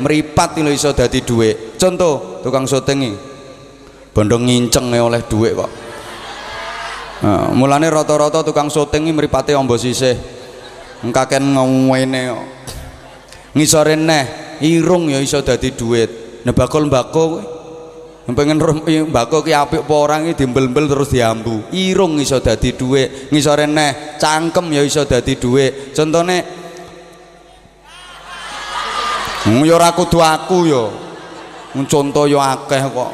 meripat lho iso dadi dhuwit contoh tukang syuting bondo nginceng oleh dhuwit kok. Nah, mulane rata-rata tukang syuting mripate ombo sisih. Engkaken ngene ngisore neh irung ya iso dadi dhuwit nah bakul mbako pengen mbako ki apik apa ora iki dimbel-mbel terus diambu. Irung iso dadi dhuwit ngisore neh cangkem ya iso dadi dhuwit contone Hmm, ya ora kudu aku ya. Contoh ya akeh kok.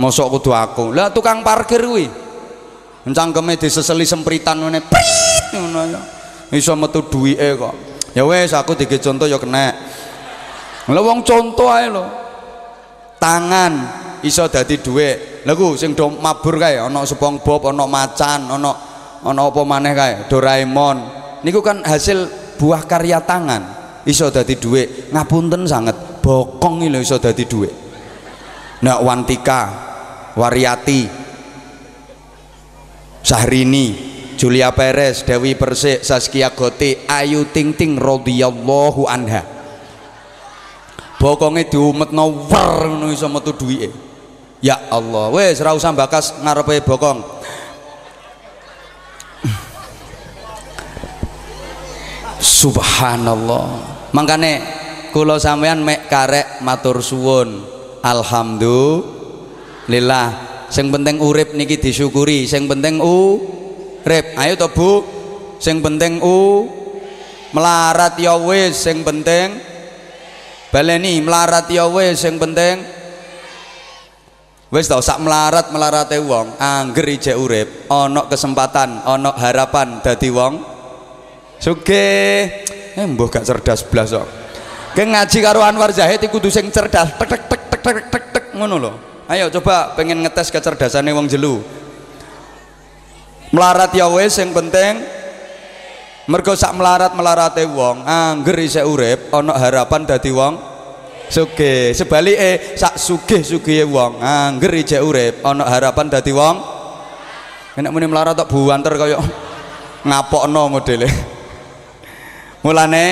Mosok kudu aku. Lah tukang parkir kuwi. Cangkeme diseseli sempritan ngene. Prit ngono ya. Iso metu duwike kok. Ya wes aku dige contoh ya kena. Lah wong contoh ae lho. Tangan iso dadi dhuwit. Lha ku sing do mabur kae ana SpongeBob, ana macan, ana ana apa maneh kae, Doraemon. Niku kan hasil buah karya tangan iso dadi dhuwit ngapunten sangat bokong lho iso dadi dhuwit nak Wantika Wariati Sahrini Julia Perez Dewi Persik Saskia Gote Ayu Ting Ting radhiyallahu anha. Bokonge diumetno wer ngono iso metu duwike. Ya Allah wes ora bakas ngarepe bokong. Subhanallah Makane kula sampean mek karek matur suwun. Alhamdulillah. Sing penting urip niki disyukuri, sing penting urip. Ayo to Bu. Sing penting u melarat ya wis, sing penting baleni melarat ya wis, sing penting wis tau sak melarat melarate wong angger ijek urip ana kesempatan ana harapan dadi wong sugih eh mbah gak cerdas blas kok. Ke ngaji karo Anwar Zahid iku kudu sing cerdas. Tek tek tek tek tek tek tek ngono lho. Ayo coba pengen ngetes kecerdasane wong jelu. Melarat ya wis sing penting mergo sak melarat melarate wong angger isih urip ana harapan dadi wong sugih sebalike sak sugih-sugihe wong angger isih urip harapan dadi wong. Enak muni melarat tok buanter kaya ngapokno modele mulane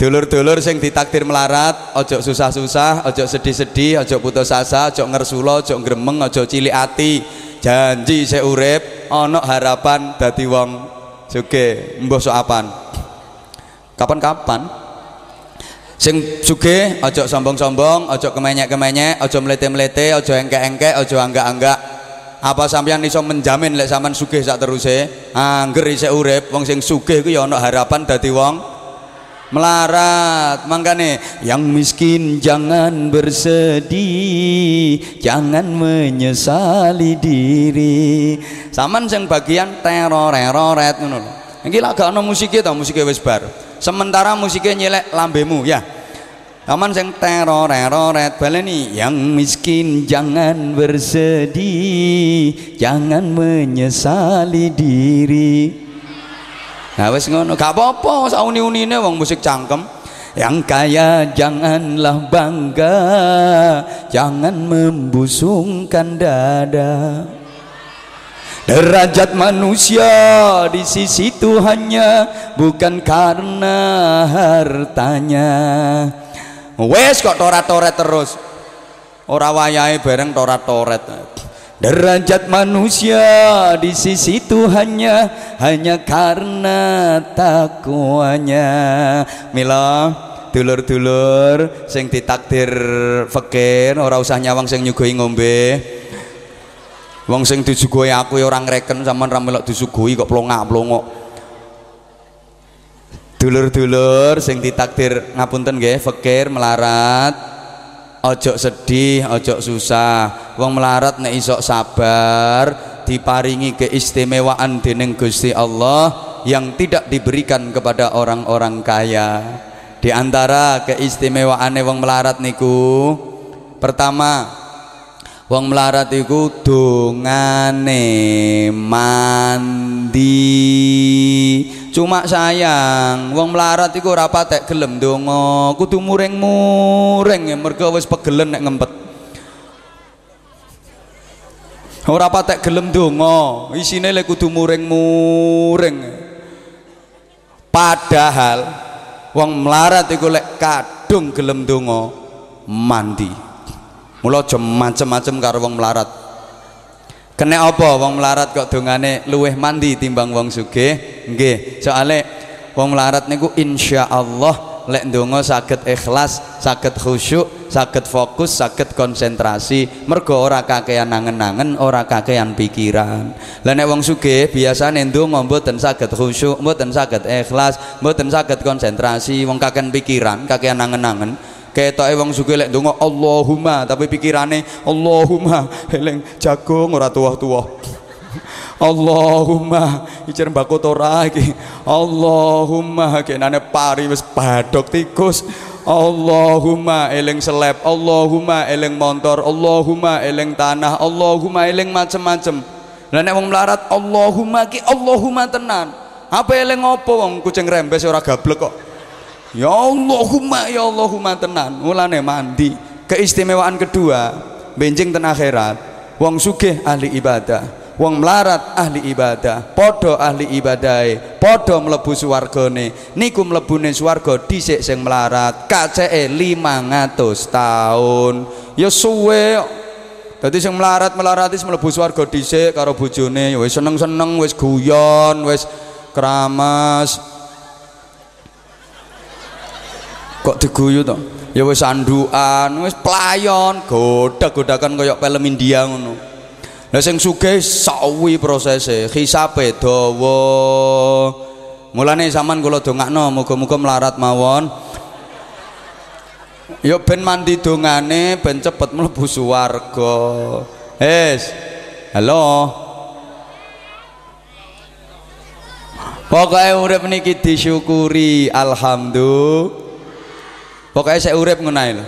dulur-dulur sing ditakdir melarat ojo susah-susah ojo sedih-sedih ojo putus asa ojo ngersula ojo gremeng ojo cilik ati. Janji saya urip ono harapan dadi wong suge mbah soapan kapan-kapan? Sing suge ojo sombong-sombong ojo kemenyek-kemenyek ojo melete-melete ojo engke-engke ojo angga-angga apa sampean iso menjamin lek sampean sugih sak teruse? Angger isih urip. Wong sing sugih kuwi ya ana harapan dadi wong melarat. Makane yang miskin jangan bersedih jangan menyesali diri. Saman sing bagian teror teroret ngono lho. Iki lak ana musike ta musike wis bar. Sementara musike nyelek lambemu ya Aman sing teror-teroret baleni yang miskin jangan bersedih, jangan menyesali diri. Nah wis ngono, gak apa-apa sauni-unine wong musik cangkem. Yang kaya janganlah bangga, jangan membusungkan dada. Derajat manusia di sisi Tuhannya bukan karena hartanya wes kok torat-toret terus. Ora wayahe bareng torat-toret. Derajat manusia di sisi Tuhannya hanya karena takwanya mila dulur-dulur sing ditakdir fakir ora usah nyawang sing nyuguhi ngombe. Wong sing disuguhi aku ya orang reken sama ra melok disuguhi kok plongak-plongok dulur-dulur sing ditakdir ngapunten nggih fakir melarat. Ojo sedih ojo susah. Wong melarat nek iso sabar diparingi keistimewaan dening Gusti Allah yang tidak diberikan kepada orang-orang kaya. Di antara keistimewaane wong melarat niku pertama wong melarat iku dongane mandi. Cuma sayang wong melarat iku ora patek gelem donga. Kudu muring-muring ya mergo wis pegelen nek ngempet. Ora patek gelem donga isine lek kudu muring-muring. Padahal wong melarat iku lek kadung gelem donga mandi mula aja macem-macem karo wong melarat. Kena apa wong melarat kok dongane luweh mandi timbang wong sugih? Nggih. Soale wong melarat niku insyaallah lek ndonga saged ikhlas saged khusyuk saged fokus saged konsentrasi mergo ora kakean nangen-nangen ora kakean pikiran. Lah nek wong sugih biasane ndonga mboten saged khusyuk mboten saged ikhlas mboten saged konsentrasi wong kakean pikiran kakean nangen-nangen ketoke wong sugih lek ndonga Allahumma tapi pikirane Allahumma eling jagung ora tuwa-tuwa Allahumma icer mbako tora iki. Allahumma kenane pari wis badok tikus. Allahumma eling seleb. Allahumma eling motor Allahumma eling tanah. Allahumma eling macem-macem. Lah nek wong melarat Allahumma ki Allahumma tenan. Apa eling opo wong kucing rembes ora gablek kok ya Allahumma ya Allahumma tenan. Mulane mandi. Keistimewaan kedua benjing ten akhirat. Wong sugih ahli ibadah. Wong melarat ahli ibadah. Podo ahli ibadai podo mlebu swargane. Niku mlebune swarga dhisik sing melarat. Kaceke 500 tahun. Ya suwe. Dadi sing melarat melaratis mlebu swarga dhisik karo bojone. Ya wis seneng-seneng wis guyon wis keramas kok diguyu to ya wis andukan wis pelayon godak-godakan kaya film India ngono Lah sing sugih sawi prosese, hisabe dawa. Mulane sampean kula dongakno muga-muga melarat mawon. Ya ben mandi dongane ben cepet mlebu swarga. Wis. Halo. Pokoke urip niki disyukuri, alhamdulillah. Pokoke saya urip ngono ae lho.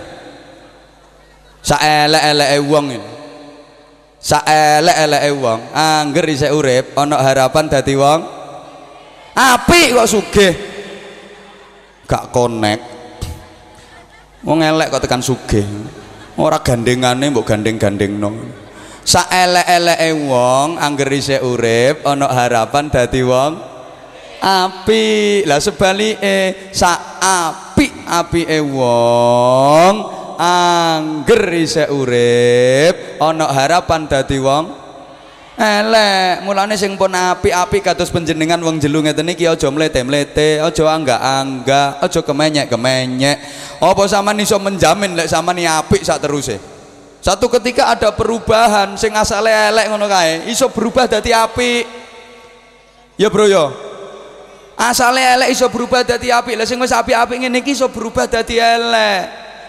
Saelek-eleke wong iki. saelek-eleke wong angger isih urip ana harapan dadi wong apik kok sugih. Gak konek wong elek kok tekan sugih. Ora gandengane mbok gandeng-gandengno. Saelek-eleke wong angger isih urip ana harapan dadi wong apik. Lah sebalike sak apik-apike wong angger isih urip. Ana harapan dadi wong? Elek mulane sing pun apik-apik kados panjenengan wong jelu ngeten iki aja mlete-mlete aja angga-angga aja kemenyek-kemenyek. Apa sampean iso menjamin lek sampean apik sak teruse? Satu ketika ada perubahan sing asale elek ngono kae iso berubah dadi apik. Ya bro yo asale elek iso berubah dadi apik. Lah sing wis apik-apik ngene iki iso berubah dadi elek.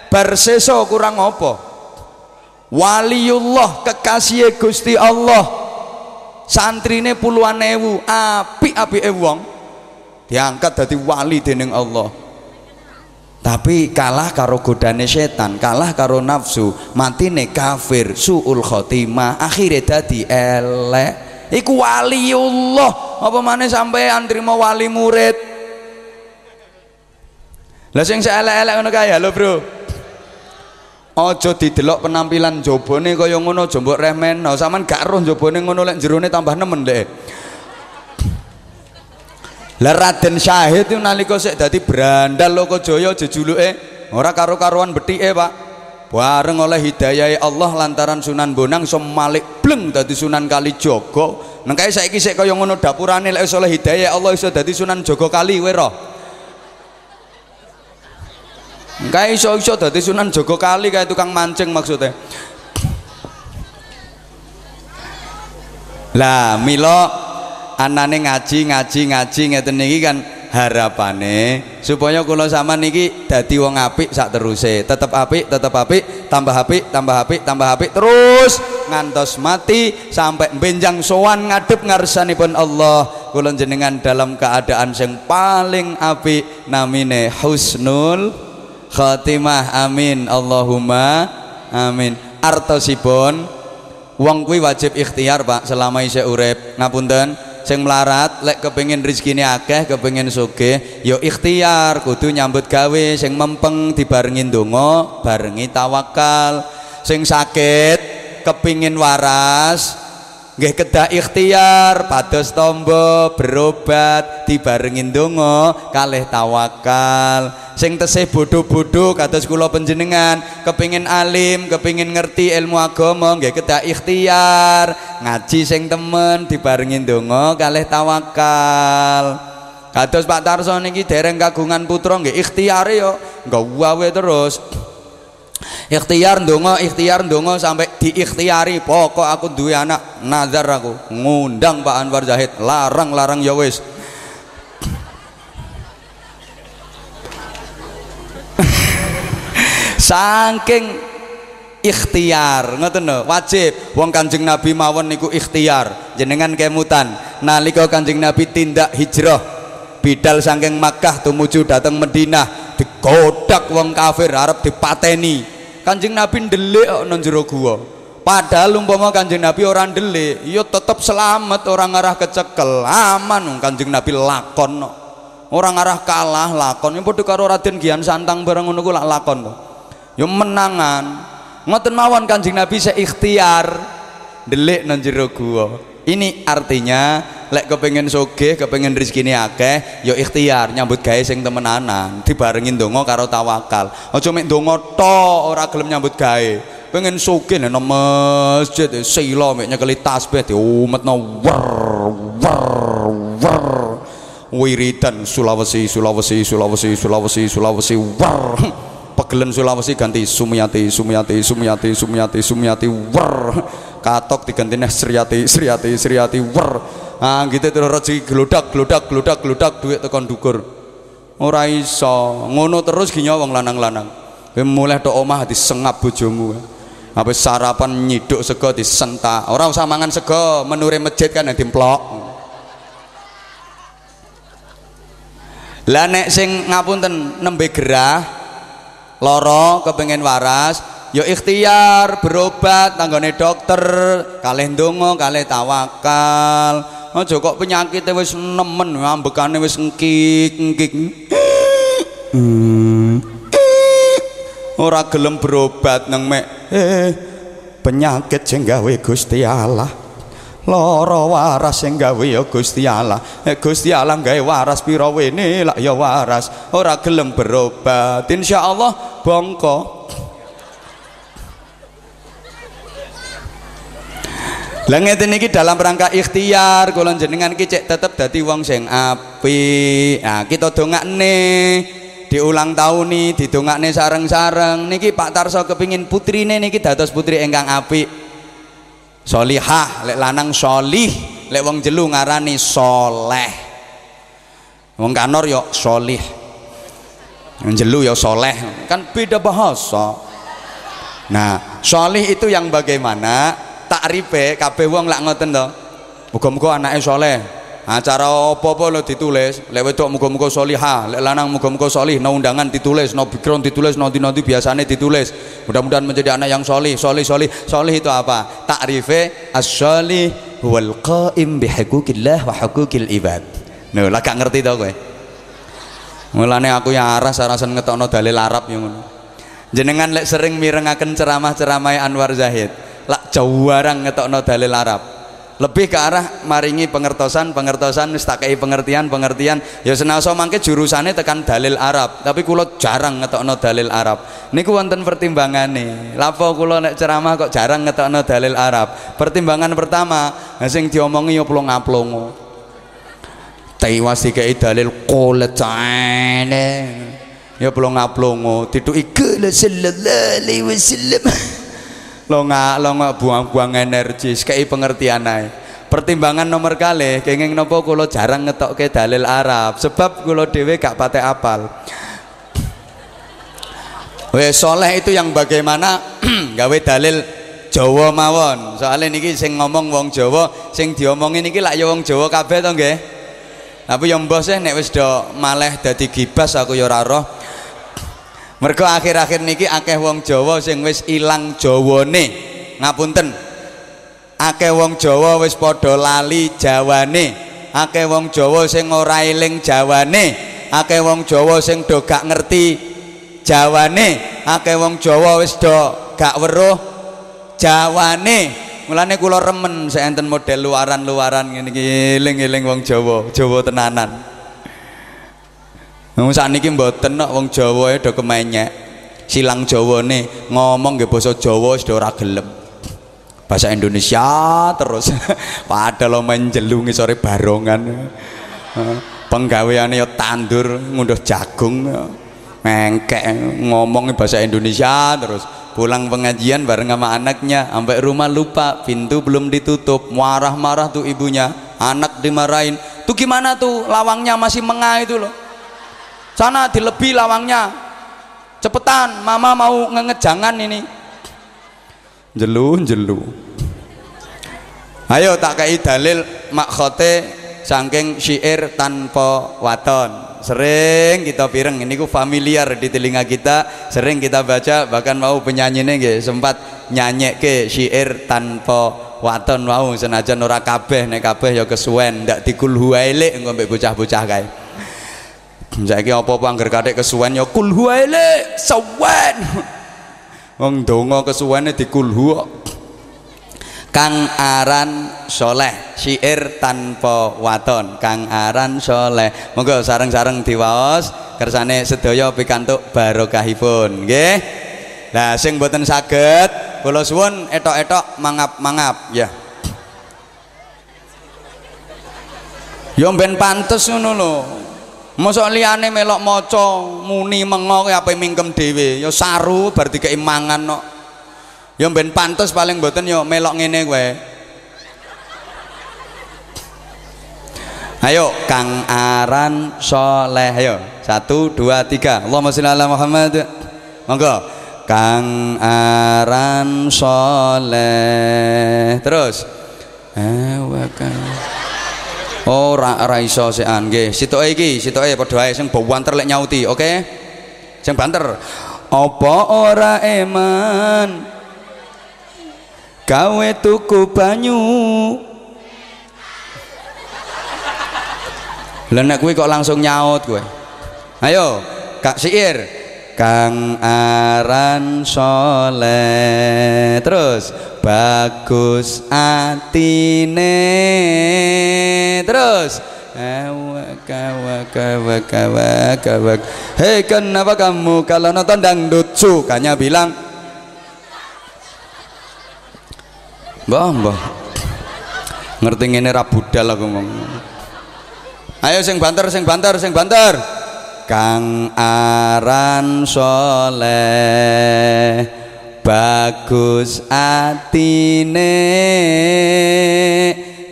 Barseso kurang apa? Waliullah kekasih Gusti Allah. Santrine puluhan ewu. Api-api wong diangkat dari wali dening Allah. Tapi kalah karo godane setan kalah karo nafsu matine kafir suul khotimah akhirnya dadi elek iku waliullah apa mana sampai antrimo wali murid lah sing elek-elek ngono kae lho bro Aja didelok penampilan jabone kaya ngono aja mbok remeno. Saman gak roh jabone ngono lek jerone tambah nemen dek. Lah Raden Syahid itu nalika sik dadi brandal Lokajaya jejuluke ora karo-karuan betike, Pak. Bareng oleh hidayah Allah lantaran Sunan Bonang iso bleng dadi Sunan Kalijaga. Nang kae saiki sik kaya ngono dapurane lek iso oleh hidayah Allah iso dadi Sunan Jogokali kowe roh. Kae iso-iso dadi Sunan Jogo Kali kayak tukang mancing maksudnya. Lah milo anane ngaji ngaji ngaji ngeten niki kan harapane supaya kula sama niki dadi wong apik sak teruse. Tetep apik tetep apik tambah apik tambah apik tambah apik terus ngantos mati sampai benjang sowan ngadep ngarsanipun Allah. Kula jenengan dalam keadaan yang paling apik namine husnul khatimah. Amin. Allahumma amin. Artosipun wong kuwi wajib ikhtiar Pak selama isih urip. Ngapunten sing melarat lek kepengin rezekine akeh kepengin sugih ya ikhtiar kudu nyambut gawe sing mempeng dibarengi donga barengi tawakal. Sing sakit kepingin waras nggih kedah ikhtiar pados tombo berobat dibarengin donga kalih tawakal. Sing tesih bodho-bodho kados kula panjenengan kepingin alim kepingin ngerti ilmu agama nggih kedah ikhtiar. Ngaji sing temen dibarengin donga kalih tawakal. Kados Pak Tarso niki dereng kagungan putra nggih ikhtiare yo. Nggawe terus ikhtiar ndonga ikhtiar ndonga sampai diikhtiari. Pokok aku duwe anak nazar aku. Ngundang Pak Anwar Zahid. Larang-larang ya wis. Saking ikhtiar ngoten lho. Wajib. Wong Kanjeng Nabi mawon niku ikhtiar. Jenengan kemutan. Nalika Kanjeng Nabi tindak hijrah bidal saking Makkah tumuju dateng Madinah digodak wong kafir arep dipateni Kanjeng Nabi ndelik nang jero gua. Padahal umpama Kanjeng Nabi orang ndelik, ya tetep selamat orang arah kecekel, aman Kanjeng Nabi lakon. Orang arah kalah lakon. Ya padha karo Raden Gian Santang bareng ngono lakon. Ya menangan. Ngoten mawon Kanjeng Nabi saya ikhtiar ndelik nang jero gua. Ini artinya lek kepengen soge, kepengen rezeki ini akeh, yo ya ikhtiar nyambut gawe sing temenanan, dibarengin dongo karo tawakal. Aja mek dongo to ora gelem nyambut gawe. Pengen soge nang masjid sila mek nyekeli tasbih diumetno wer wer wer. Wiridan Sulawesi Sulawesi Sulawesi Sulawesi Sulawesi wer. Pegelen Sulawesi ganti Sumiati Sumiati Sumiati Sumiati Sumiati wer katok diganti nih Sriati Sriati Sriati wer. Ah gitu terus rezeki gelodak gelodak gelodak gelodak duit tekan dukur ora iso. Ngono terus ginya wong lanang-lanang. Mulai tok omah disengap bojomu. Apa sarapan nyiduk sego disentak. Orang usah mangan sego menure masjid kan yang dimplok. Lah nek sing ngapunten nembe gerah loro kepengen waras ya ikhtiar berobat tanggane dokter kalih ndonga kalih tawakal. Aja kok penyakitnya wis nemen ambekane wis engkik engkik ora gelem berobat nang mek eh, penyakit sing gawe Gusti Allah. Lara waras sing gawe ya Gusti Allah. Eh, Gusti Allah gawe waras pira wene lak ya waras. Ora gelem berobat. Insyaallah bongko Lah ngeten iki dalam rangka ikhtiar kula jenengan iki cek tetep dadi wong sing apik. Nah, kita dongakne di ulang tahun nih didongakne sareng-sareng niki Pak Tarso kepingin putrine niki dados putri ingkang apik. Solihah, lek lanang solih, lek wong jelu ngarani soleh. Wong kanor yo solih. Wong jelu yo soleh, kan beda bahasa. Nah, solih itu yang bagaimana? Takrife kabeh wong lak ngoten to. Muga-muga anake saleh. Acara apa-apa lo ditulis, lek wedok muga-muga salihah, lek lanang muga-muga salih, no undangan ditulis, no background ditulis, no nanti biasanya ditulis. Mudah-mudahan menjadi anak yang salih, salih, salih. Salih itu apa? Takrife as-salih wal qaim bihuquqillah wa huquqil ibad. Nah, lah gak ngerti to kowe. Mulane aku ya aras arasan ngetokno dalil Arab yang ngono. Jenengan lek sering mirengaken ceramah-ceramah Anwar Zahid lak jawarang ngetokno dalil Arab. Lebih ke arah maringi pengertosan pengertosan wis tak pengertian pengertian. Ya senaso mangke jurusane tekan dalil Arab. Tapi kula jarang ngetokno dalil Arab. Niku wonten pertimbangane. Lapo kula nek ceramah kok jarang ngetokno dalil Arab? Pertimbangan pertama sing diomongi ya plong aplongo taiwas dikai dalil ta'ala ya plong aplongo dituki sallallahu alaihi wasallam lo nggak lo nggak buang-buang energi kayak pengertian aja pertimbangan nomor kali kenging nopo kulo jarang ngetok ke dalil Arab sebab kulo dewe gak pate apal. Weh soleh itu yang bagaimana? Gawe dalil Jawa mawon. Soalnya niki sing ngomong wong Jawa sing diomongin niki lak ya wong Jawa kabeh to nggih? Tapi yang bos nek wis do maleh dadi gibas aku ya mergo akhir-akhir niki akeh wong Jawa sing wis ilang Jawane. Ngapunten. Akeh wong Jawa wis padha lali Jawane. Akeh wong Jawa sing ora eling Jawane. Akeh wong Jawa sing do gak ngerti Jawane. Akeh wong Jawa wis do gak weruh Jawane. Mulane kula remen seenten model luaran-luaran ngene iki eling-eling wong Jawa, Jawa tenanan. Wong sakniki mboten kok wong Jawa do kemenyek. Silang Jawane ngomong nggih basa Jawa wis ora gelem. Bahasa Indonesia terus. Padahal main jelu ngisore barongan. Penggaweane ya tandur ngunduh jagung. Mengkek ngomong bahasa Indonesia terus pulang pengajian bareng sama anaknya sampai rumah lupa pintu belum ditutup marah-marah tuh ibunya anak dimarahin tuh gimana tuh lawangnya masih mengah itu loh sana dilebih lawangnya. Cepetan mama mau ngejangan ini. Jelu jelu. Ayo tak kayak dalil makhote saking syair tanpa waton. Sering kita pireng ini ku familiar di telinga kita. Sering kita baca bahkan mau penyanyinya nggih sempat nyanyi ke syair tanpa waton. Mau senajan ora kabeh nek kabeh ya kesuwen ndak dikulhu elek engko mbek bocah-bocah kae saiki apa-apa angger kathik kesuwen ya kulhu elek sawen wong donga kesuwene dikulhu Kang aran soleh syair tanpa waton. Kang aran soleh. Monggo sareng-sareng diwaos kersane sedaya pikantuk barokahipun nggih. Nah sing boten saged kula suwun etok-etok mangap-mangap ya. Yo ben pantes ngono lho Mosok liyane melok maca muni mengo apa mingkem dhewe. Ya saru bar dikeki mangan kok no. ya ben pantes paling mboten ya melok ngene kowe. Ayo kang aran soleh. Ayo satu dua tiga. Allahumma sholli ala Muhammad. Monggo. Kang aran soleh. Terus. Awakal Oh ra ra iso sekan nggih. Sitoke iki, sitoke padha ae sing banter lek nyauti, oke? Okay? Sing banter. Apa ora eman gawe tuku banyu lha nek kuwi kok langsung nyaut kowe ayo kak siir kang aran soleh terus bagus atine terus hei kenapa kamu kalau nonton dangdut sukanya bilang Mbah, mbah. Ngerti ngene ra budal aku ngomong. Ayo sing banter, sing banter, sing banter. Kang aran soleh bagus atine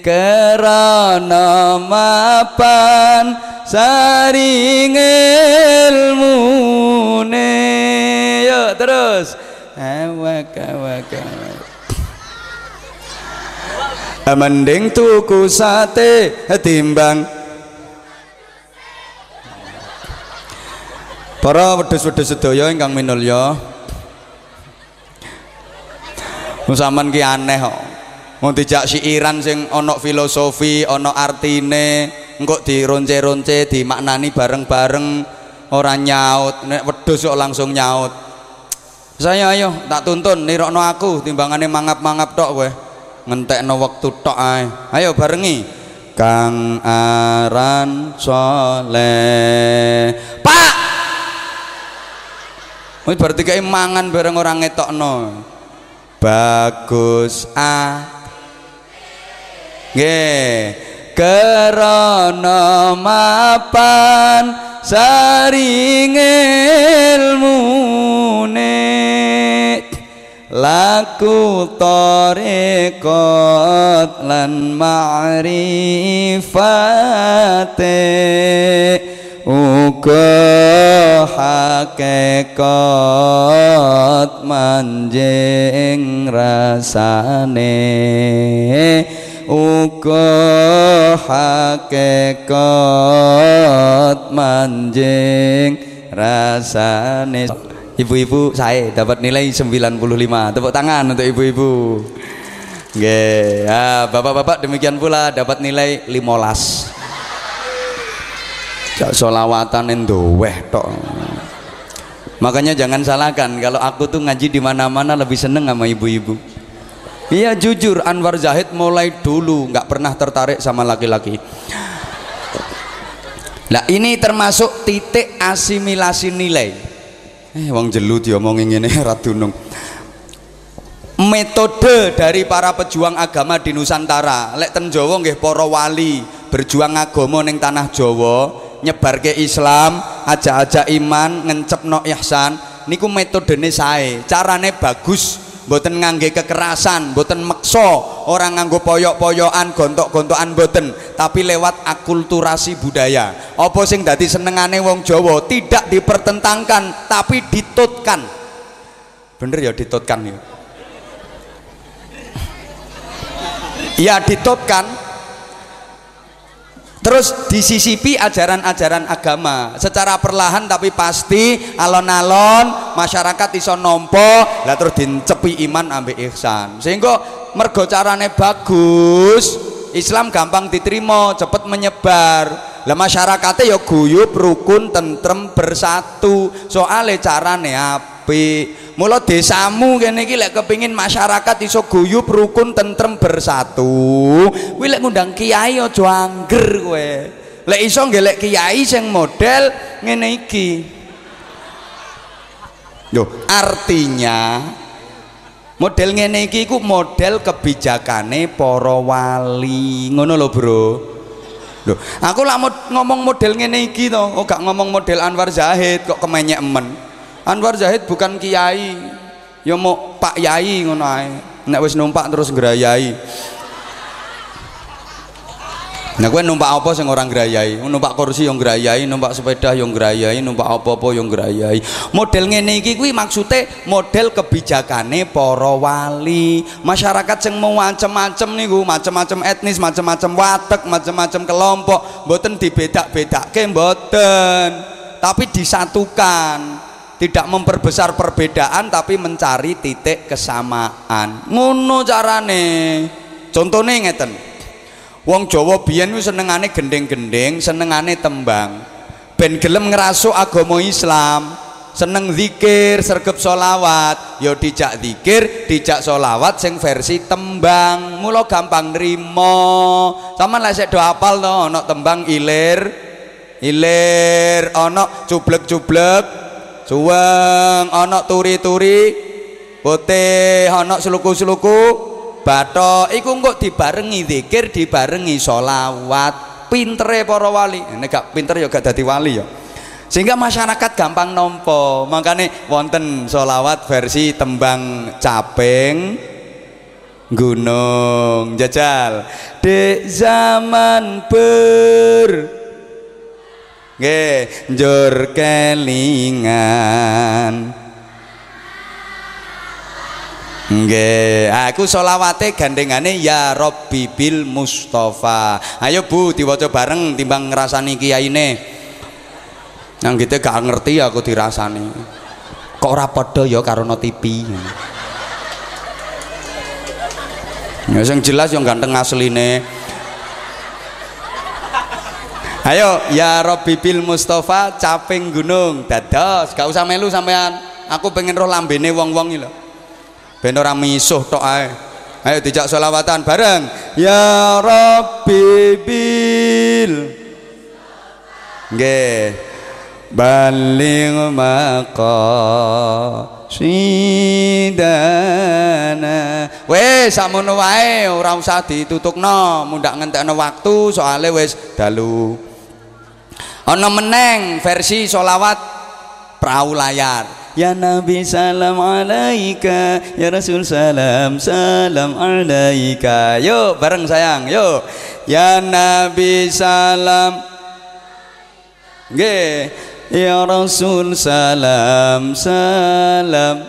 kerana mapan saring ilmune. Yuk terus. Awak awak awak. Mending tuku sate timbang. Para wedhus-wedhus sedaya ingkang minulya Musaman ki aneh kok. Mau dijak siiran sing ana filosofi ana artine. Engko dironce-ronce dimaknani bareng-bareng ora nyaut. Nek wedhus kok langsung nyaut. Saya ayo tak tuntun nirokno aku timbangane mangap-mangap tok kowe. Ngentekno wektu tok ae. Ayo barengi. Kang aran soleh. Pak! Wis berarti kayak mangan bareng orang ngetokno. Bagus a. Nggih. Kerana mapan saring ilmune laku tarekot lan ma'rifate uga hakikat manjing rasane uga hakikat manjing rasane Ibu-ibu saya dapat nilai 95. Tepuk tangan untuk ibu-ibu. Nggih. Ya, bapak-bapak demikian pula dapat nilai 15. Jak solawatan endoweh tok. Makanya jangan salahkan kalau aku tuh ngaji di mana-mana lebih seneng sama ibu-ibu. iya jujur Anwar Zahid mulai dulu nggak pernah tertarik sama laki-laki nah ini termasuk titik asimilasi nilai eh wong jelu diomongin ini radunung metode dari para pejuang agama di Nusantara lek ten Jawa nggih para wali berjuang agama ning tanah Jawa nyebar ke Islam aja-aja iman ngencepno ihsan niku metodene sae. Carane bagus boten ngangge kekerasan boten mekso orang nganggo poyok-poyokan gontok-gontokan boten tapi lewat akulturasi budaya. Apa sing dadi senengane wong Jawa? Tidak dipertentangkan tapi ditutkan. Bener ya ditutkan ya? Ya ditutkan Terus disisipi ajaran-ajaran agama. Secara perlahan tapi pasti alon-alon masyarakat iso nompo lah terus dincepi iman ambek ihsan. Sehingga mergo carane bagus Islam gampang diterima cepet menyebar. Lah masyarakatnya ya guyup rukun tentrem bersatu. Soalnya carane api mula desamu kene iki lek kepengin masyarakat iso guyub rukun tentrem bersatu kuwi lek ngundang kiai aja angger kowe lek iso ngelek kiai sing model ngene iki Yo, artinya model ngene iki ku model kebijakane para wali. Ngono lho, Bro. Loh, aku lak ngomong model ngene iki to, gak ngomong model Anwar Zahid kok kemenyek emen. Anwar Zahid bukan kiai ya mau Pak Yai ngono ae nek numpak terus ngrayai Nah gue numpak apa sing orang ngrayai? Numpak kursi yang ngrayai, numpak sepeda yang ngrayai, numpak apa-apa yang ngrayai. Model ngene iki kuwi maksude model kebijakane para wali. Masyarakat sing mau macem-macem niku, macem-macem etnis, macem-macem watek, macem-macem kelompok, mboten dibedak-bedake mboten. Tapi disatukan tidak memperbesar perbedaan tapi mencari titik kesamaan. Ngono carane. Contohnya ngeten. Wong Jawa biyen senengane gendeng-gendeng senengane tembang. Ben gelem ngerasuk agama Islam. Seneng zikir sergep solawat yo ya dijak zikir dijak solawat sing versi tembang. Mulo gampang nrimo. Sama lah sik do apal to ana tembang ilir. Ilir ana cublek-cublek suweng ana turi-turi putih ana seluku-seluku bathok. Iku kok dibarengi zikir dibarengi sholawat pintere para wali. Nek gak pinter ya gak dadi wali ya. Sehingga masyarakat gampang nompo makanya wonten sholawat versi tembang caping gunung jajal. Di zaman ber nggih njur kelingan. Nggih aku selawate gandengane ya Robbi bil Mustafa. Ayo Bu diwaca bareng timbang ngrasani kiyaine. Nang gitu gak ngerti aku dirasani. Kok ora padha ya karo no TV ya jelas yang ganteng asline Ayo ya Robi bil Mustafa caping gunung. Dados gak usah melu sampean. Aku pengen roh lambene wong-wong iki lho. Ben ora misuh tok ae. Ayo dijak selawatan bareng. Ya Robi bil. Nggih. Baling maka sidana wes samono wae ora usah ditutukno. Mundak ngentekno waktu soalnya wes dalu ana meneng versi solawat perahu layar. Ya Nabi salam alaika. Ya Rasul salam salam alaika. Yuk bareng sayang yuk Ya Nabi salam. Nggih. Ya Rasul salam salam.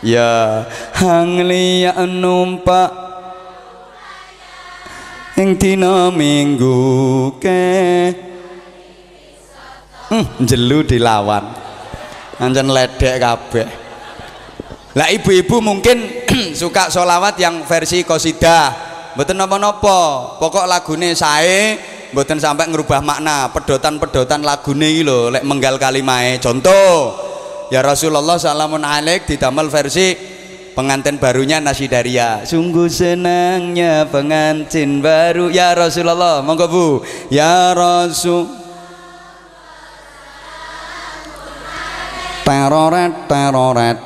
Ya hang liya numpak. Ing dina minggu ke hmm, jelu dilawan. Ancen ledek kabeh. Lah ibu-ibu mungkin suka solawat yang versi kosidah mboten napa-napa. Pokok lagune sae mboten sampai ngerubah makna. Pedotan-pedotan lagune iki lho lek menggal kalimahe contoh ya Rasulullah salamun alaik didamel versi pengantin barunya Nasidaria. Sungguh senangnya pengantin baru. Ya Rasulullah monggo Bu. Ya Rasul teroret teroret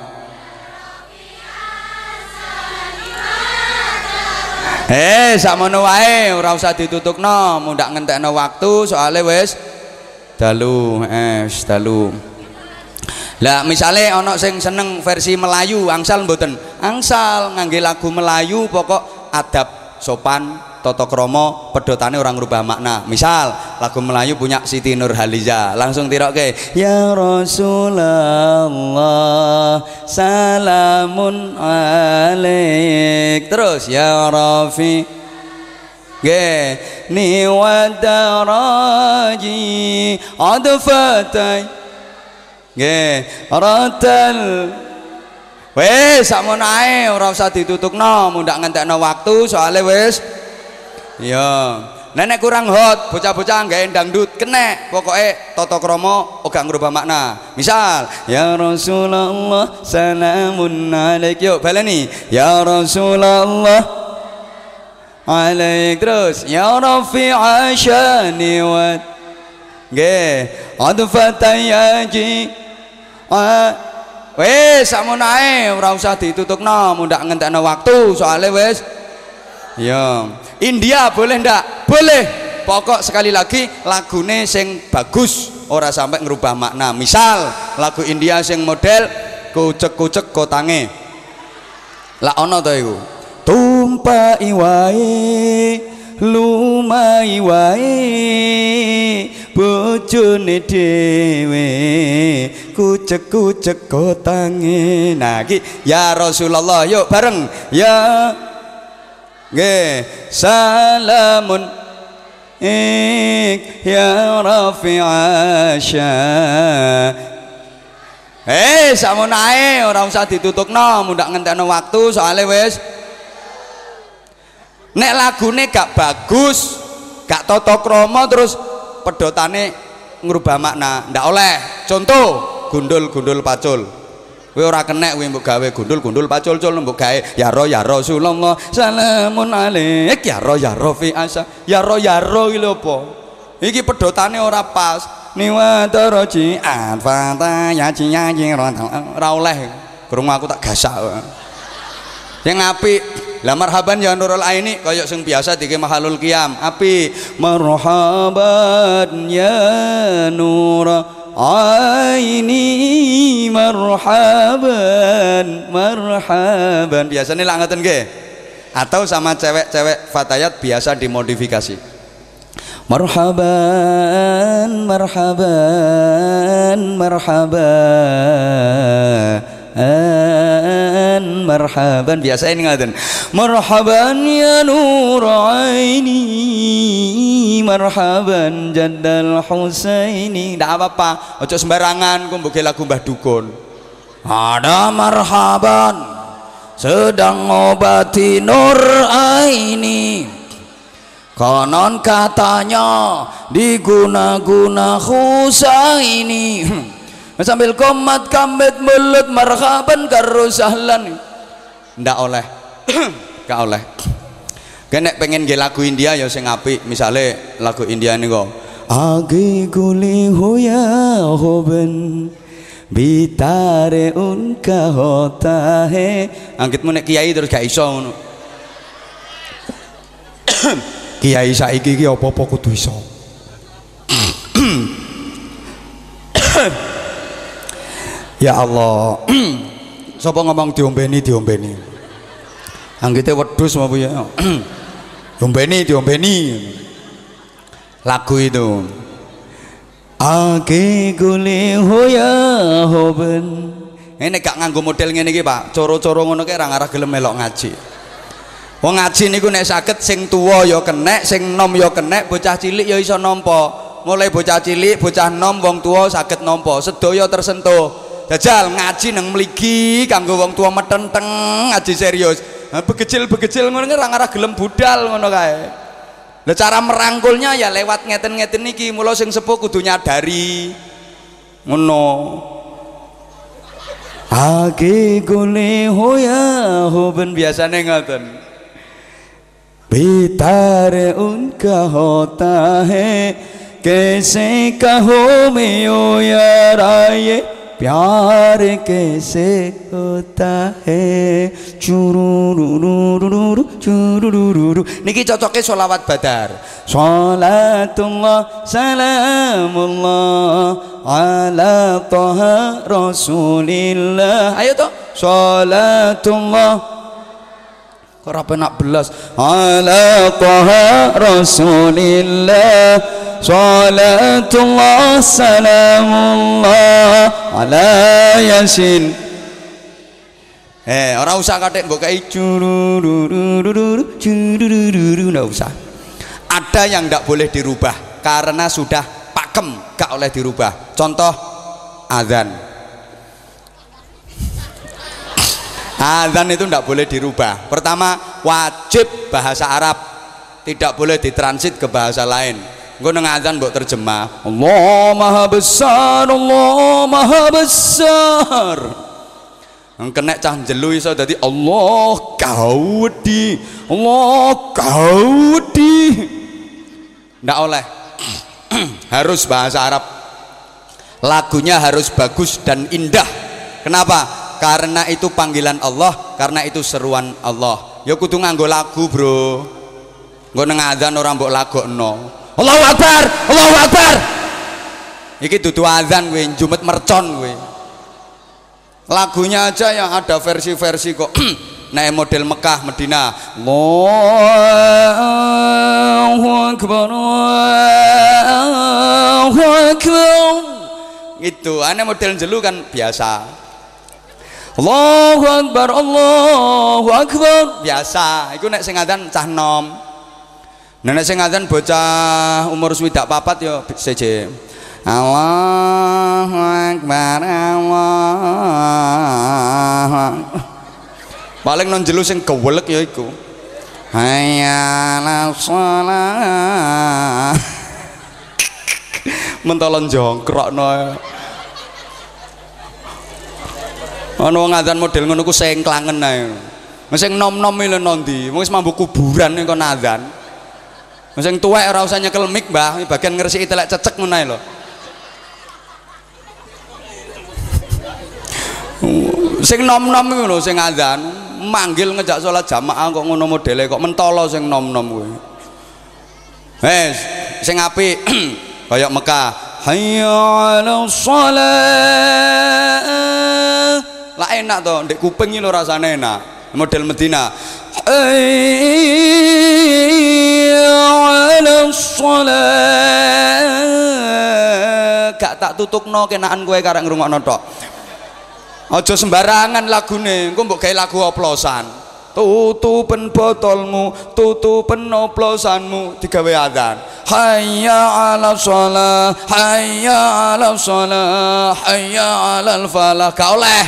Eh, sakmono wae ora usah ditutukno, mundak ngentekno waktu soalnya wis dalu, eh dalu. Lah misale ana sing seneng versi Melayu, angsal mboten? Angsal ngangge lagu Melayu pokok adab sopan toto kromo pedotane orang rubah makna. Misal lagu Melayu punya Siti Nurhaliza langsung tiroke ya Rasulullah salamun alaik. Terus ya Rafi ni adfatai. Ge ratal. Wes sakmono ae ora usah ditutukno mundak ngentekno waktu soalnya wes iya. Nenek kurang hot bocah-bocah nggak dangdut kene pokoknya toto kromo oga ngerubah makna. Misal ya Rasulullah salamun alaik. Yuk baleni. Ya Rasulullah alaik. Terus ya Rafi asyani wa nggih adfatayaji wes sakmono ae ora usah ditutukno mundak ngentekno waktu soalnya wes ya. India boleh ndak? Boleh. Pokok sekali lagi lagune sing bagus ora sampai ngerubah makna. Misal lagu India sing model kucek-kucek kotange. Lah ono to iku? Tumpai wae lumai wae bojone dhewe kucek-kucek kotange. Nah iki ya Rasulullah yuk bareng. Ya nggih salamun ya rafi'asya Eh, sakmono ae ora usah ditutukno, mundak ngentekno waktu soalnya wis nek lagune gak bagus, gak tata krama terus pedotane ngrubah makna, ndak oleh. Contoh, gundul-gundul pacul. Kowe ora kenek kowe mbok gawe gundul-gundul pacul-cul mbok gawe ya ro ya Rasulullah salamun alaik ya ro ya Rafi asa ya ro ya ro iki lho apa? Iki pedotane ora pas. Niwa taraji anfata ya ciya ora oleh. Krungu aku tak gasak yang apik lah marhaban ya nurul aini kaya sing biasa dike mahalul qiyam. Api marhaban ya nur aini marhaban marhaban. Biasanya lah ngeten nggih. Atau sama cewek-cewek fatayat biasa dimodifikasi. Marhaban marhaban marhaban marhaban. Biasa ini ngaten. Marhaban ya nur aini marhaban jaddal husaini. Ndak apa-apa ojo sembarangan ku mbok lagu Mbah Dukun. Ada marhaban sedang ngobati nur aini. Konon katanya diguna-guna husaini sambil komat kambet mulut marhaban karo sahlan. Ndak oleh. Gak oleh. Kenek pengen nggih lagu India ya sing apik. Misale lagu India niku. Agi guli hoya hoben bitare unka hota he angkitmu nek kiai terus gak iso ngono. Kiai saiki iki apa-apa kudu iso ya Allah. Sapa ngomong diombeni diombeni. Anggite wedhus apa ya diombeni diombeni. Lagu itu. Ake gule hoya hoben. Ini gak nganggo model ngene iki Pak. Coro-coro ngono kae ora ngarah gelem melok ngaji. Wong ngaji niku nek saged sing tuwa ya kenek sing nom ya kenek bocah cilik ya iso nampa. Mulai bocah cilik bocah nom wong tuwa saged nampa. Sedaya tersentuh jajal ngaji nang mligi kanggo wong tua metenteng ngaji serius begecil-begecil ngono ora ngarah gelem budal ngono kae Lah cara merangkulnya ya lewat ngeten-ngeten niki mula sing sepuh kudu nyadari ngono आगे गोले होया हो ben biasane ngoten बेतार उनका होता है कैसे कहो मैं ओ यारा ये प्यार कैसे होता है चुरुरुरुरुरु चुरुरुरुरु niki cocoke solawat badar salatullah salamullah ala taha rasulillah ayo to salatullah kok ora penak belas? Ala taha rasulillah. Salatullah salamullah ala yasin. Eh orang usah katik mbok cururururu ndak usah. Ada yang ndak boleh dirubah karena sudah pakem gak oleh dirubah. Contoh azan azan itu ndak boleh dirubah. Pertama wajib bahasa Arab. Tidak boleh ditransit ke bahasa lain. Gue neng azan buat terjemah Allah maha besar Allah maha besar. Kena cah jelu iso dadi Allah kaudi Allah kaudi ndak oleh. Harus bahasa Arab. Lagunya harus bagus dan indah. Kenapa karena itu panggilan Allah karena itu seruan Allah. Ya kudu nganggo lagu bro. Nggo nang azan ora mbok lagokno. Allahu Akbar Allahu Akbar. Iki dudu azan kowe jumet mercon kowe lagunya aja yang ada versi-versi kok. Naik model Mekah Medina. Allahu Akbar Allahu Akbar. Itu aneh model jelu kan biasa Allahu Akbar Allahu Akbar. Biasa. Iku nek sing adzan cah nom. Nek sing adzan bocah umur swidak papat yo seje Allahu Akbar Allah paling non jelu sing kewelek ya iku. Hayya shalah mentolon jongkrokno ana wong adzan model ngono ku sengklangen ae. Sing nom-nom lho nondi wis mambu kuburan kon adzan. Sing tuwek ora usah nyekel mik Mbah. Bagian ngresiki telek cecek ngono ae lho. Sing nom-nom iku lho sing adzan manggil ngejak salat jamaah kok ngono modele kok mentolo sing nom-nom kuwi. Wes sing apik kaya Mekah. Hayya 'ala shalah lah enak toh ndek kuping iki lho rasane enak. Model Medina. Ala gak tak tutupno kenaan kowe karek ngrungokno tok. Aja sembarangan lagune engko mbok gawe lagu oplosan. Tutupen botolmu tutupen oplosanmu digawe adzan. Hayya 'ala shalah hayya 'ala shalah hayya 'alal falah gak oleh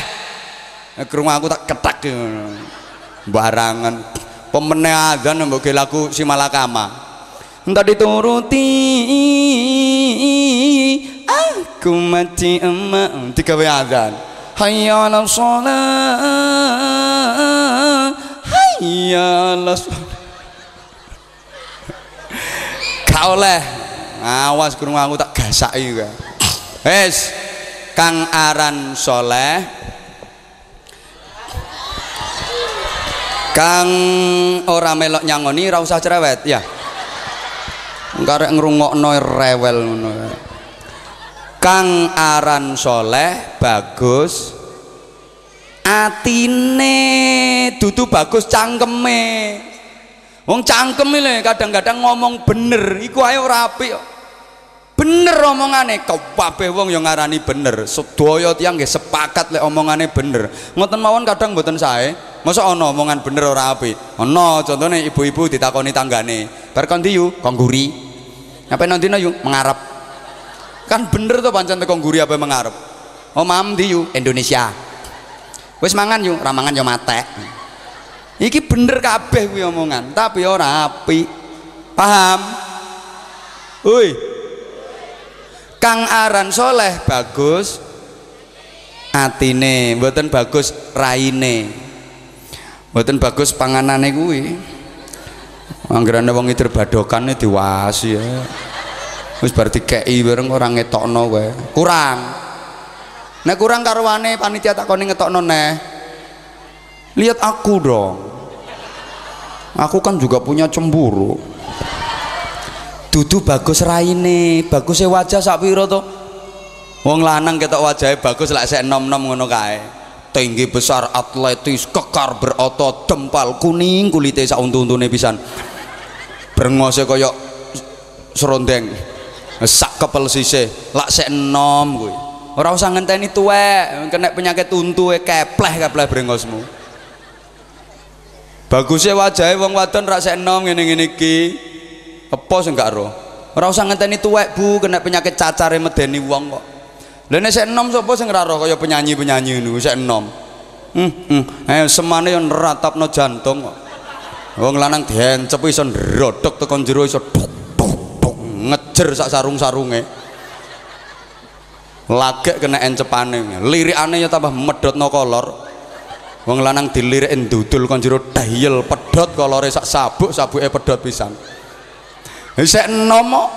krungu aku tak ketak barangan. Pemene adzan mbok lagu si malakama. Entah dituruti. Aku mati emak. Digawe adzan. Hayya 'ala shalah hayya 'ala gak oleh. Awas krungu aku tak gasaki kowe wis. Kang aran soleh kang ora melok nyangoni ora usah cerewet. Ya. Karek ngrungokno rewel ngono. Kang aran soleh bagus. Atine dudu bagus cangkeme. Wong cangkem le kadang-kadang ngomong bener iku ae ora apik bener omongane kabeh wong yang ngarani bener. Sedaya tiyang nggih sepakat lek omongane bener. Ngoten mawon kadang mboten sae. Masa ana omongan bener ora apik? Ana contone ibu-ibu ditakoni tanggane. Bar kon ndi yu? Kongguri apa nondino yu? Mengarep. Kan bener tuh pancen teko ngguri apa mengarep? Oh mam ndi yu? Indonesia. Wis mangan yu? Ramangan yo mate iki bener kabeh kuwi omongan. Tapi ora apik. Paham? Woi Kang aran soleh bagus. Atine mboten bagus raine. Mboten bagus panganane kuwi. Anggerane wong idir badokane diwasi ya. Wis bar dikeki bareng ora ngetokno kowe. Kurang. Nek kurang karwane panitia takoni ngetokno neh. Lihat aku dong. Aku kan juga punya cemburu dudu bagus raine bagusnya wajah sak piro to? Wong lanang ketok wajahnya bagus lek sik nom-nom ngono kae. Tinggi besar atletis kekar berotot dempal kuning kulitnya sak untu-untune pisan. Brengose kaya serondeng. Sak kepel sisih lak sik enom kuwi. Ora usah ngenteni tuwek kena penyakit untu e kepleh-kepleh brengosmu. Bagusnya wajahnya wong wadon rak sik enom ngene-ngene iki apa sing gak ro ora usah ngenteni tuwek Bu kena penyakit cacare medeni wong kok. Lha nek sik enom sapa sing ora roh kaya penyanyi-penyanyi niku sik enom? Hmm, hmm. eh semane yo neratapno jantung kok. Wong lanang diencep iso ndrodok tekan jero iso duk duk duk ngejer sak sarung-sarunge. Lagek kena encepane. Lirikane ya tambah medhotno kolor. Wong lanang dilirik ndudul kon jero dayel pedhot kolore sak sabuk sabuke pedhot pisan Sek nomo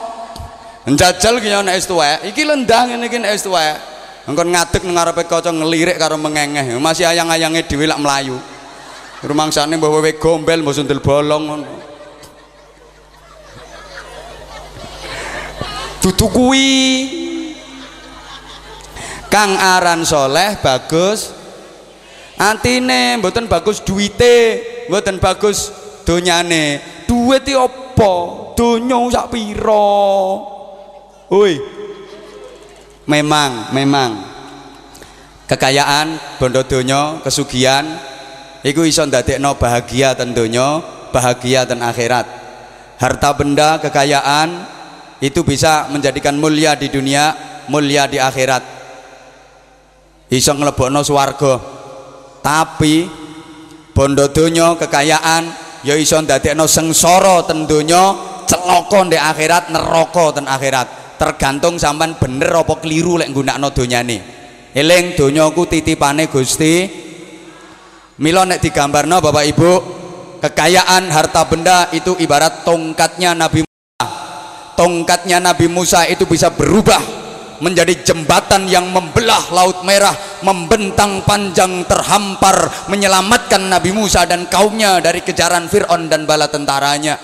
njajal ki ana es tuwek. Iki lendang ngene iki es tuwek. Engkon ngadeg nang ngarepe kaca ngelirik karo mengengeh. Masih ayang-ayange dhewe lak mlayu. Rumangsane mbah wewe gombel mbah sundel bolong ngono. Kuwi. Kang aran soleh bagus antine mboten bagus duite mboten bagus donyane duit iki donya sak pira? Woi. Memang memang. Kekayaan bondo donya kesugihan iku iso ndadekno bahagia ten donya bahagia ten akhirat. Harta benda kekayaan itu bisa menjadikan mulia di dunia mulia di akhirat. Iso nglebokno swarga. Tapi bondo donya kekayaan ya iso ndadekno sengsara ten donya celaka di akhirat neraka ten akhirat. Tergantung sampean bener apa keliru lek nggunakno donyane. Eling donyaku titipane Gusti. Mila nek digambarno Bapak Ibu kekayaan harta benda itu ibarat tongkatnya Nabi Musa. Tongkatnya Nabi Musa itu bisa berubah menjadi jembatan yang membelah laut merah membentang panjang terhampar menyelamatkan Nabi Musa dan kaumnya dari kejaran Fir'aun dan bala tentaranya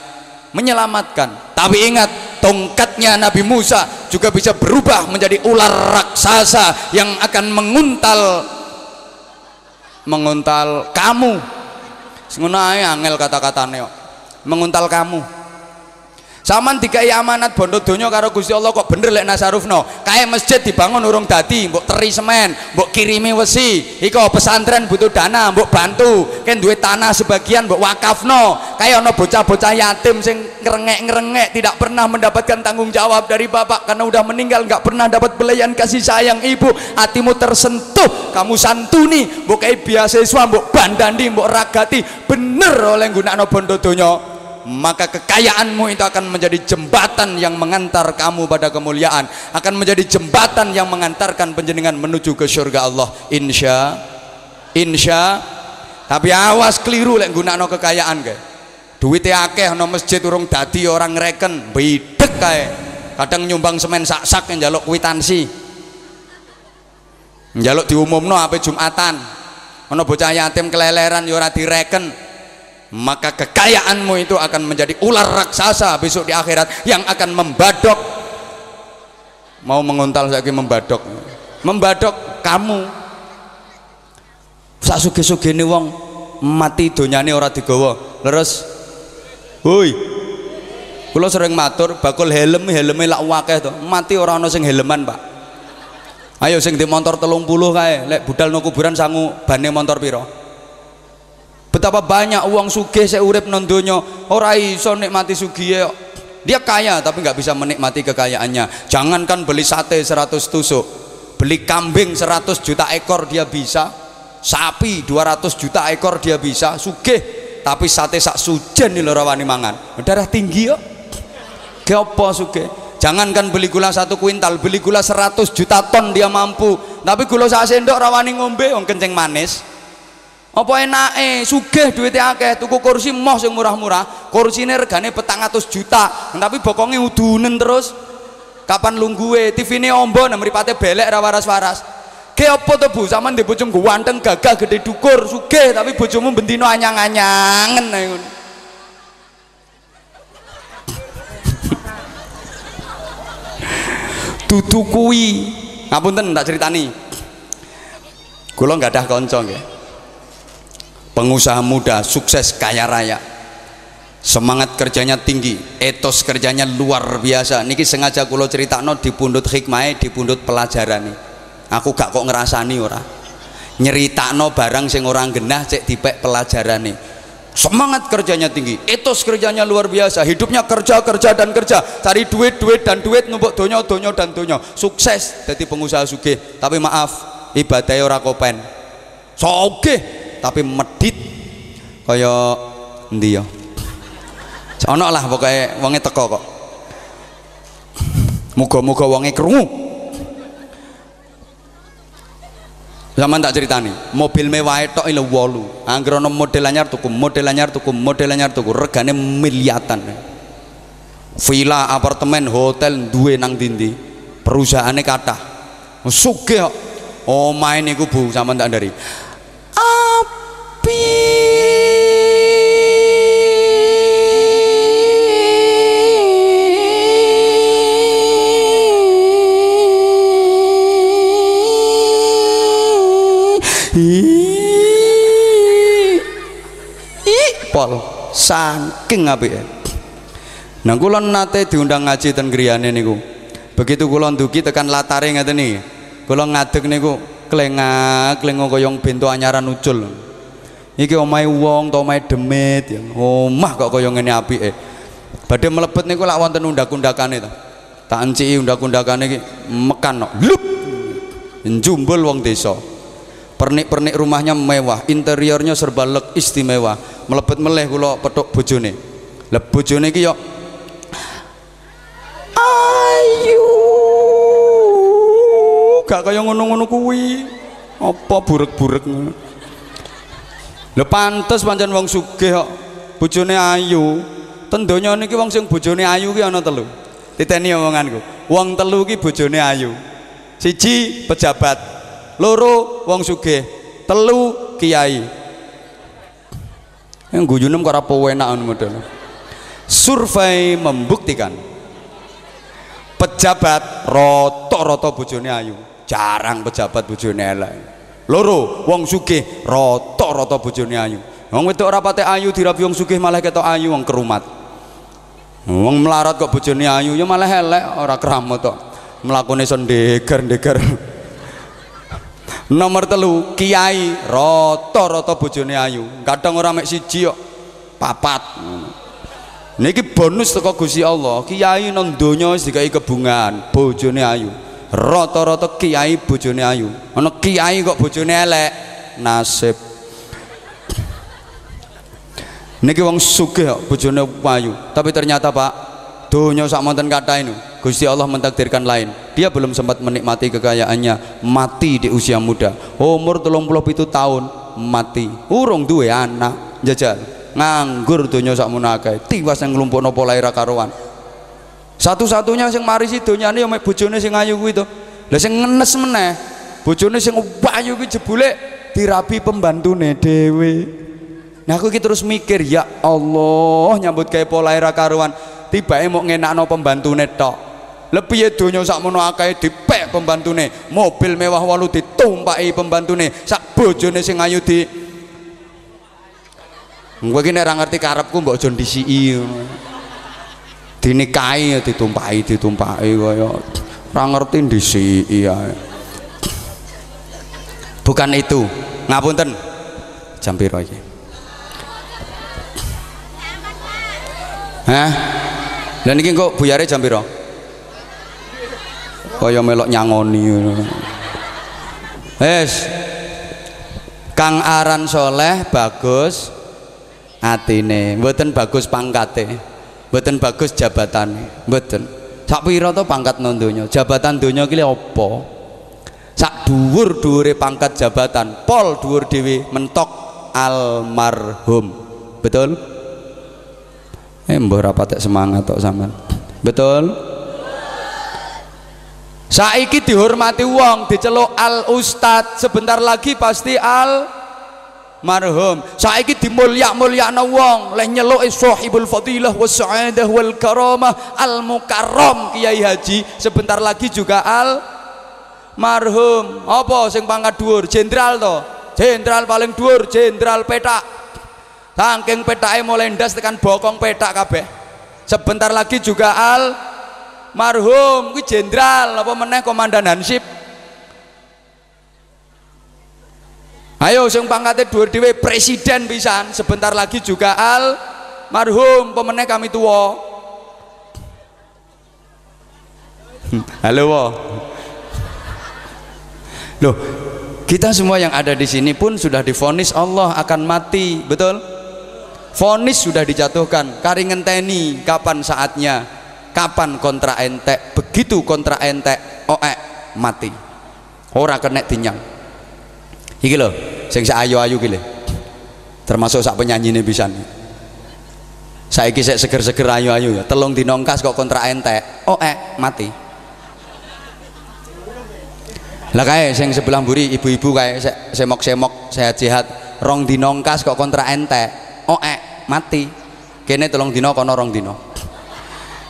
menyelamatkan. Tapi ingat tongkatnya Nabi Musa juga bisa berubah menjadi ular raksasa yang akan menguntal menguntal kamu. Ngono angel kata-katane menguntal kamu Saman dikai amanat bondo donya karo Gusti Allah kok bener lek nasarufno. Kae masjid dibangun urung dadi, mbok teri semen, mbok kirimi wesi. Iko pesantren butuh dana, mbok bantu. Ken duwe tanah sebagian mbok wakafno. Kae ana bocah-bocah yatim sing ngerengek-ngerengek tidak pernah mendapatkan tanggung jawab dari bapak karena udah meninggal nggak pernah dapat belayan kasih sayang ibu. Hatimu tersentuh, kamu santuni, mbok kae beasiswa, mbok bandandi, mbok ragati. Bener oleh gunakno bondo donya maka kekayaanmu itu akan menjadi jembatan yang mengantar kamu pada kemuliaan akan menjadi jembatan yang mengantarkan penjenengan menuju ke surga Allah. Insya insya. Tapi awas keliru lek gunakno kekayaan kae duitnya akeh no masjid urung dadi orang reken bidek kae. Kadang nyumbang semen sak-sak yang jaluk kwitansi. Njaluk diumumno apa Jumatan. Ono bocah yatim keleleran ya ora direken maka kekayaanmu itu akan menjadi ular raksasa besok di akhirat yang akan membadok. Mau menguntal lagi membadok. Membadok kamu. Sak suge-suge ini wong mati donyane ora digawa. Leres. Hoi. Kula sering matur bakul helm helme lak wakeh to. Mati ora ana sing helman Pak. Ayo sing di motor telung puluh kae. Lek budal no kuburan sangu bane motor piro betapa banyak uang sugih saya urip nondonya ora iso nikmati sugih dia kaya tapi nggak bisa menikmati kekayaannya. Jangankan beli sate 100 tusuk beli kambing 100 juta ekor dia bisa sapi 200 juta ekor dia bisa sugih. Tapi sate sak sujen nih rawani mangan. Darah tinggi yo. Kepo sugih? Jangankan beli gula satu kuintal beli gula 100 juta ton dia mampu. Tapi gula sak sendok rawani ngombe wong kencing manis apa enake? Sugih duitnya akeh. Tuku kursi moh sing murah-murah. Kursine regane petang atus juta. Tapi bokonge udunen terus. Kapan lungguwe TV ini ombo nah meripate belek ra waras-waras. Ke apa tuh bu? Sama di bojong ganteng gagah gede dukur. Sugih tapi bojomu bentino anyang-anyangen nah dudu kuwi. Ngapunten tak ceritani. Kula nggak ada konco nggih pengusaha muda sukses kaya raya. Semangat kerjanya tinggi etos kerjanya luar biasa. Niki sengaja kulo cerita no di pundut hikmah di pundut pelajaran nih aku gak kok ngerasani ora. Nyerita no barang sing orang genah cek dipek pelajaran nih semangat kerjanya tinggi etos kerjanya luar biasa. Hidupnya kerja kerja dan kerja. Cari duit duit dan duit numpuk donyo donyo dan donyo. Sukses jadi pengusaha suge tapi maaf ibadahnya ora kopen. Soge tapi medit kaya endi ya? Ono lah pokoknya wonge teko kok. Muga-muga wonge krungu. Zaman tak ceritani mobil mewah itu ilo wolu. Angger ono model anyar tuku model anyar tuku model anyar tuku regane miliatan. Villa apartemen hotel duwe nang dindi perusahaannya kata sugih oh main iku bu sama tak dari pol saking apike nah kula nate diundang ngaji ten griyane niku. Begitu kula ndugi tekan latare ngeten iki. Kula ngadeg niku klengak klengok koyong bento anyaran ucul iki omahe wong to omahe demit ya. Omah kok kaya ngene apike. Badhe mlebet niku lak wonten undak-undakane to. Tak enciki undak-undakane iki mekan no lup! Njumbul wong desa. Pernik-pernik rumahnya mewah interiornya serba lek istimewa. Melebet meleh kula petuk bojone. Lah bojone iki yo ayu! Gak kaya ngono-ngono kuwi. Apa burek-burek ngono Lho pantes pancen wong sugih kok bojone ayu. Ten donya niki wong sing bojone ayu ki ana telu. Titeni omonganku. Wong telu ki bojone ayu. Siji pejabat, loro wong sugih, telu kiai. Yang guyunem kok ora penak model. Survei membuktikan pejabat roto-roto bojone ayu. Jarang pejabat bojone elek loro wong sugih rata-rata bojone ayu. Wong wedok ora pate ayu dirabi wong sugih malah ketok ayu wong kerumat. Wong melarat kok bojone ayu ya malah elek ora keramat kok. Mlakune sendeger-ndeger nomor telu kiai rata-rata bojone ayu. Kadang ora mek siji kok papat. Niki bonus teko Gusti Allah. Kiai nang donya wis dikai kebungan bojone ayu rata-rata kiai bojone ayu. Ana kiai kok bojone elek? Nasib. Niki wong sugih kok bojone ayu. Tapi ternyata Pak donya sak monten kata ini Gusti Allah mentakdirkan lain. Dia belum sempat menikmati kekayaannya mati di usia muda. Umur itu tahun mati. Urung duwe anak jajal. Nganggur donya sak munake tiwas yang nglumpukno pola ira karuan satu-satunya sing mari sidonyane ya mek bojone sing ayu kuwi to. Lah sing ngenes meneh bojone sing ayu kuwi jebule dirabi pembantune dhewe. Nah aku iki terus mikir ya Allah nyambut gawe pola era karuan tibake mau ngenakno pembantune tok. Lebih ya donya sakmono akeh dipek pembantune? Mobil mewah walu ditumpaki pembantune sak bojone sing ayu di Gue kini ora ngerti karepku mbok aja ndisiki dinikahi ya ditumpahi ditumpahi kaya ora ngerti ndisiki ya bukan itu ngapunten jam piro iki Hah? Dan ini kok buyare jam piro? Kaya melok nyangoni. Wes. Kang aran soleh bagus atine, mboten bagus pangkate mboten bagus jabatan mboten. Sak pira to pangkat nang jabatan donya ki apa? Sak dhuwur-dhuwure pangkat jabatan pol dhuwur dhewe mentok almarhum. Betul? Eh mbah rapat semangat tok sampean. Betul? Saiki dihormati wong diceluk al ustad sebentar lagi pasti al marhum. Saiki dimulyak-mulyakno wong. Leh nyeluke sahibul fadilah was sa'adah wal karamah. Al mukarram kiai haji. Sebentar lagi juga al marhum. Apa sing pangkat dhuwur? Jenderal to? Jenderal paling dhuwur jenderal petak. Saking petake mulai ndas tekan bokong petak kabeh. Sebentar lagi juga al marhum. Kuwi jenderal apa meneh komandan hansip ayo sing pangkate dhuwur dhewe presiden pisan. Sebentar lagi juga al marhum pemenang kami tua halo wo. loh kita semua yang ada di sini pun sudah difonis Allah akan mati betul? Fonis sudah dijatuhkan. Kari ngenteni kapan saatnya? Kapan kontra entek? Begitu kontra entek oe mati. Ora kena tinyang iki lho sing ayu-ayu ki termasuk sak penyanyi ini bisa saiki sik seger-seger ayu-ayu ya. Telung dinongkas kok kontra entek. Oh eh mati. Lah kae sing sebelah mburi ibu-ibu kae semok-semok sehat-sehat. Rong dinongkas kok kontra entek. Oh eh mati. Kene telung dino kono rong dino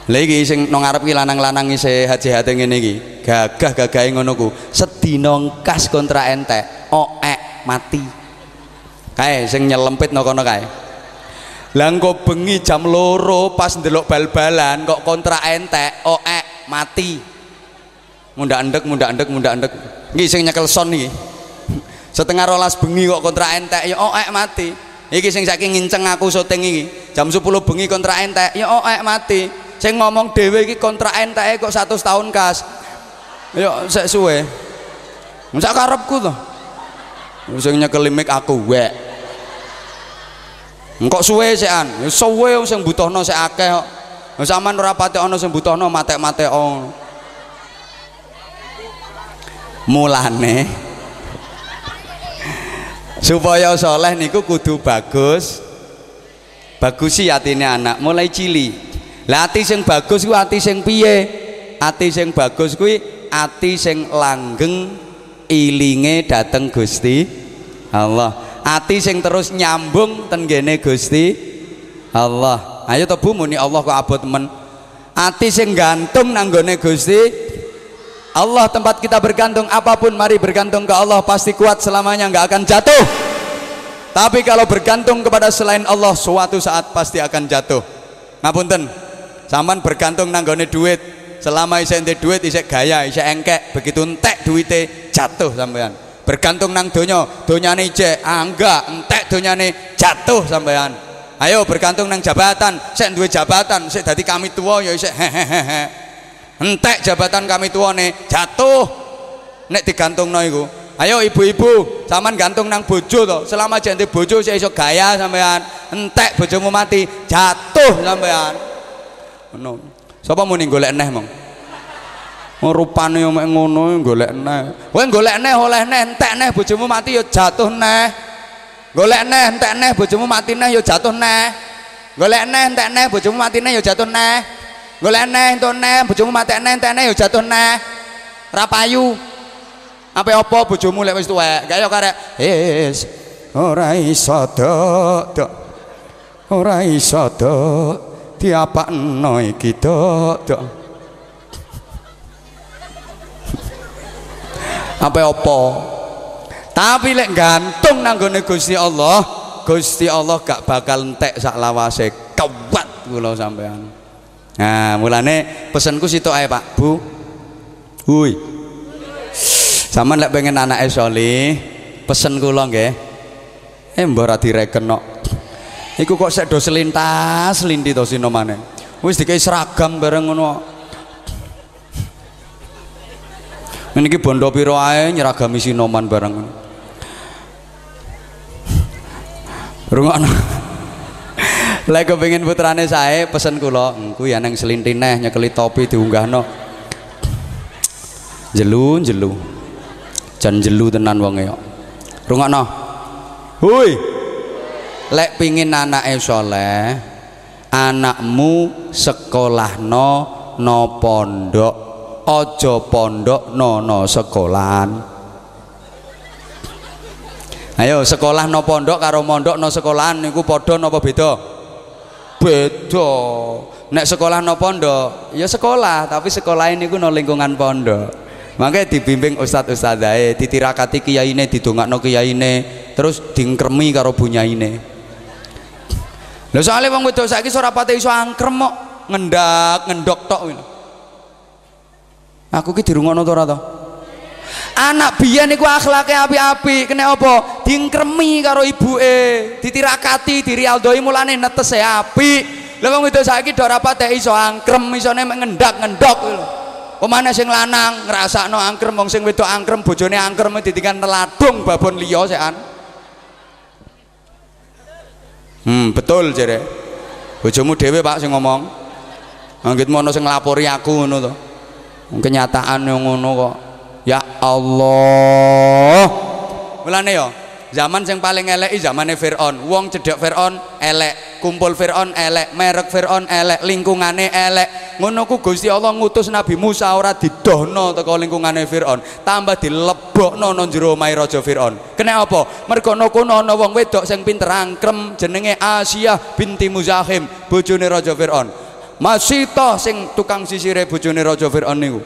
lha iki sing nang ngarep ki lanang-lanang sehat-sehat ngene iki gagah-gagahe ngono ku sedinongkas kontra entek oek mati. Kae sing nyelempit no kono lah bengi jam loro pas ndelok bal-balan kok kontra entek oek mati. Munda endek munda endek munda endek iki sing nyekel son setengah rolas bengi kok kontra entek ya oek mati. Iki sing saking nginceng aku syuting iki. Jam 10 bengi kontra entek ya oek mati sing ngomong dhewe iki kontra entek kok satu tahun kas. Ya sek suwe. Masa karepku tuh sing nyekel mik aku wek. Engkok suwe sekan? Suwe sing butuhno sik akeh kok. Sampean ora pati ana sing butuhno matek-matek mulane. Supaya soleh niku kudu bagus. Bagusi atine anak mulai cili lah ati sing bagus kuwi ati sing piye? Ati sing bagus kuwi ati sing langgeng ilinge dateng Gusti Allah. Ati sing terus nyambung tenggene Gusti Allah. Ayo to Bu muni Allah kok abot men. Ati sing gantung nanggone Gusti Allah tempat kita bergantung apa pun mari bergantung ke Allah. Pasti kuat selamanya nggak akan jatuh. Tapi kalau bergantung kepada selain Allah suatu saat pasti akan jatuh. Ngapunten zaman bergantung nanggone duit. Selama isek ente duit isek gaya isek engkek begitu entek duite jatuh sampean. Bergantung nang donya donyane ijek enggak entek donyane jatuh sampean. Ayo bergantung nang jabatan sik duwe jabatan sik dadi kami tua ya isek hehehe. Entek jabatan kami tuane jatuh. Nek digantungno iku. Ayo ibu-ibu zaman gantung nang bojo to. Selama jente bojo sik iso gaya sampean. Entek bojomu mati jatuh sampean ngono Sapa muni golek neh mong? Oh, rupane yo mek ngono golek neh. Kowe golek neh oleh neh entek neh bojomu mati yo jatuh neh. Golek neh entek neh bojomu mati neh yo jatuh neh. Golek neh entek neh bojomu mati neh yo jatuh neh. Golek neh entuk neh bojomu mati neh entek neh yo jatuh neh. Ra payu. Apa apa bojomu lek wis tuwek? Gak yo karek. Wis ora iso dok. Ora iso dok diapakno iki dok dok. Apa apa? Tapi lek gantung nanggone Gusti Allah Gusti Allah gak bakal entek sak lawase. Kewat kula sampean. Nah mulane pesenku situ ae Pak. Bu. Hui Sama lek pengen anake soleh pesen kula nggih. Eh mbok ora direken kok Iku kok sek do selintas lindi to sino maneh. Wis dikai seragam bareng ngono. Ini ki bondo piro ae nyeragami sinoman bareng. Rungokno. Lek kepengin putrane sae pesen kula, engku ya nang selinti neh nyekeli topi diunggahno. Jelu jelu. jan jelu tenan wonge kok rungokno hui lek pingin anake soleh anakmu sekolahno no pondok ojo pondok no no sekolahan. Ayo sekolah no pondok karo mondok no sekolahan niku padha napa beda? Beda. Nek sekolah no pondok ya sekolah tapi sekolah ini ku no lingkungan pondok. Makanya dibimbing ustadz ustadzae ditirakati kiyaine didongakno kiyaine terus dingkremi karo bunyaine lho soalnya wong wedok saiki ora pate iso angkrem kok. Ngendak ngendok tok aku ki dirungono to ora to? Anak biyen niku akhlake api-api kena apa? Dingkremi karo ibuke ditirakati dirialdoi mulane netese apik. Lha wong wedok saiki do ora patek iso angkrem isone ngendak-ngendok lho Pemane sing lanang ngrasakno angkrem wong sing wedok angkrem bojone angkrem ditinggal neladung babon liya sekan. Hmm, betul jere. Bojomu dhewe Pak sing ngomong. Anggitmu ana sing nglapori aku ngono to. Kenyataan yang ngono kok. Ya Allah. Mulane ya, zaman yang paling elek zamane Firaun. Wong cedhak Firaun elek, kumpul Firaun elek, merek Firaun elek, lingkungane elek. Ngono ku Gusti Allah ngutus Nabi Musa ora didohno teko lingkungane Firaun, tambah dilebokno nang jero omahe raja Firaun. Kene apa? Mergo kono ana wong wedok sing pinter angkrem jenenge Asia binti Muzahim, bojone raja Firaun. Toh sing tukang sisire bojone raja Firaun niku.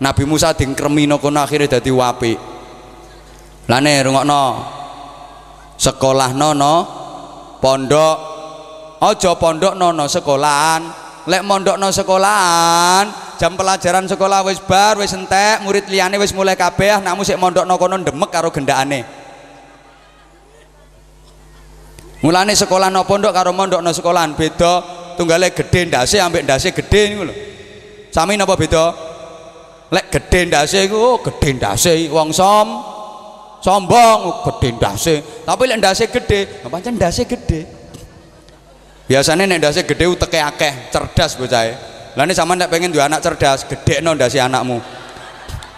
Nabi Musa dingkremino kono akhire dadi wapi. Lane rungokno sekolah nono pondok. Ojo pondok nono sekolahan. Lek mondok no sekolahan jam pelajaran sekolah wis bar wis entek murid liane wis mulai kabeh namu sik mondok no kono demek karo gendakane. Mulane sekolah no pondok karo mondok no sekolahan beda. Tunggale gede ndase ambek ndase gede niku lho. Sami napa beda? Lek gede ndase iku oh, gede ndase wong som sombong gede ndase. Tapi lek ndase gede pancen ndase gede. Biasanya nek ndase gede uteke akeh cerdas bocah lah ini sama nek pengen dua anak cerdas gede no ndase anakmu.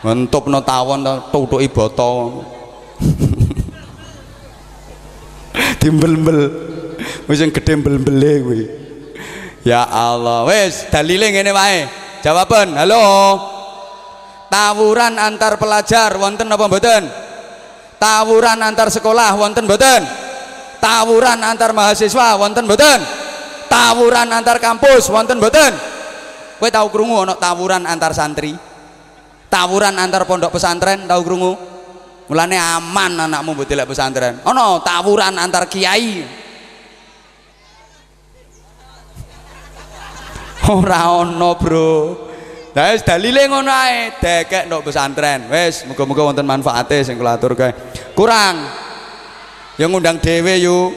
Mentup no tawon tutuki boto dimbel-mbel. Wis sing gede mbel-mbele kuwi. Ya Allah. Wis dalile ngene wae. Jawaban halo. Tawuran antar pelajar wonten apa mboten tawuran antar sekolah wonten boten tawuran antar mahasiswa wonten boten tawuran antar kampus wonten boten kowe tahu krungu ana tawuran antar santri? Tawuran antar pondok pesantren tahu krungu? Mulane aman anakmu mbok delek pesantren. Ana tawuran antar kiai? Ora ana bro Lah wis dalile ngono ae, dekek ndok pesantren. Wis, muga-muga wonten manfaate sing kula aturke. Kurang. Ya ngundang dhewe yu.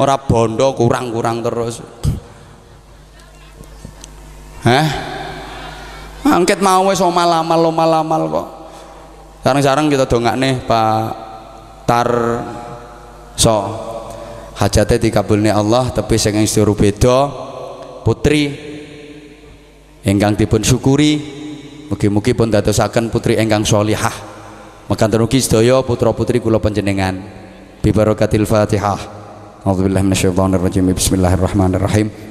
Ora bondo kurang-kurang terus. Hah? Angket mau wis omal-amal omal-amal kok. Sarang-sarang kita dongakne Pak Tar so hajate dikabulne Allah tapi sing istiru beda putri ingkang dipun syukuri mugi-mugi pun dadosaken putri ingkang sholihah makan terugi sedaya putra putri kula panjenengan. Bi barakatil Fatihah. A'udzubillahi minasyaitonirrajim. Bismillahirrahmanirrahim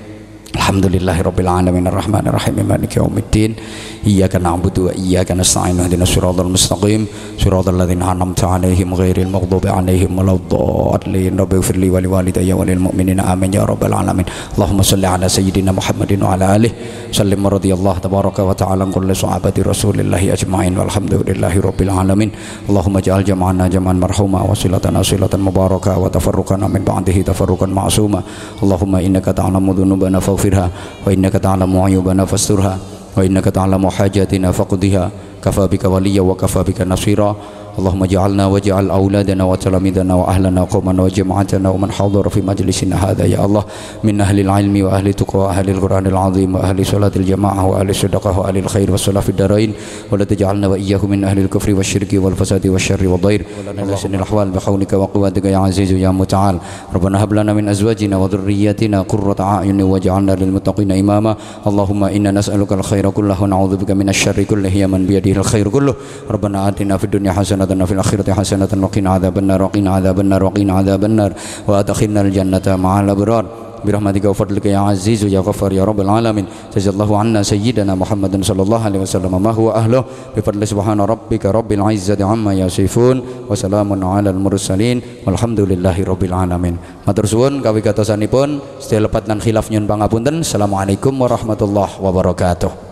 Alhamdulillahirabbil alamin arrahmanir rahim maliki yaumiddin iyyaka na'budu wa iyyaka nasta'in ihdinas siratal mustaqim. Siratal ladzina an'amta 'alaihim ghairil maghdubi 'alaihim waladdallin rabbighfir li wa liwalidayya wa lil mu'minina. Amin ya rabbal alamin. Allahumma shalli ala sayyidina Muhammadin wa ala alihi sallim radhiyallahu tabaraka wa ta'ala kulli sahabati rasulillahi ajma'in. Walhamdulillahi rabbil alamin. Allahumma ja'al jam'ana jam'an marhuma wa silatana silatan mubarakah wa tafarruqana min ba'dihi tafarruqan ma'suma. Allahumma innaka ta'lamu dhunubana فاغفرها وإنك تعلم عيوبنا فاسترها وإنك تعلم حاجاتنا فقضها كفى بك وليا وكفى بك نصيرا. اللهم اجعلنا واجعل أولادنا وتلاميذنا وأهلنا وقومنا وجماعتنا ومن حضر في مجلسنا هذا يا الله من أهل العلم وأهل التقوى وأهل القرآن العظيم وأهل صلاة الجماعة وأهل الصدقة وأهل الخير والصلاة في الدارين ولا تجعلنا وإياه من أهل الكفر والشرك والفساد والشر والضير. ولا سن الأحوال بحولك وقوتك يا عزيز يا متعال. ربنا هب لنا من أزواجنا وذرياتنا قرة أعين واجعلنا للمتقين إماما. اللهم إنا نسألك الخير كله ونعوذ بك من الشر كله. يا من بيده الخير كله. ربنا آتنا في الدنيا حسنة حسنة وفي الآخرة حسنة وقنا عذاب النار وقنا عذاب النار وقنا عذاب النار وأدخلنا الجنة مع الأبرار برحمتك وفضلك يا عزيز يا غفار يا رب العالمين جزا الله عنا سيدنا محمد صلى الله عليه وسلم ما هو أهله بفضل سبحان ربك رب العزة عما يصفون وسلام على المرسلين والحمد لله رب العالمين matur suwun kawi gatosanipun sedaya lepat nan khilaf nyun pangapunten assalamualaikum warahmatullahi wabarakatuh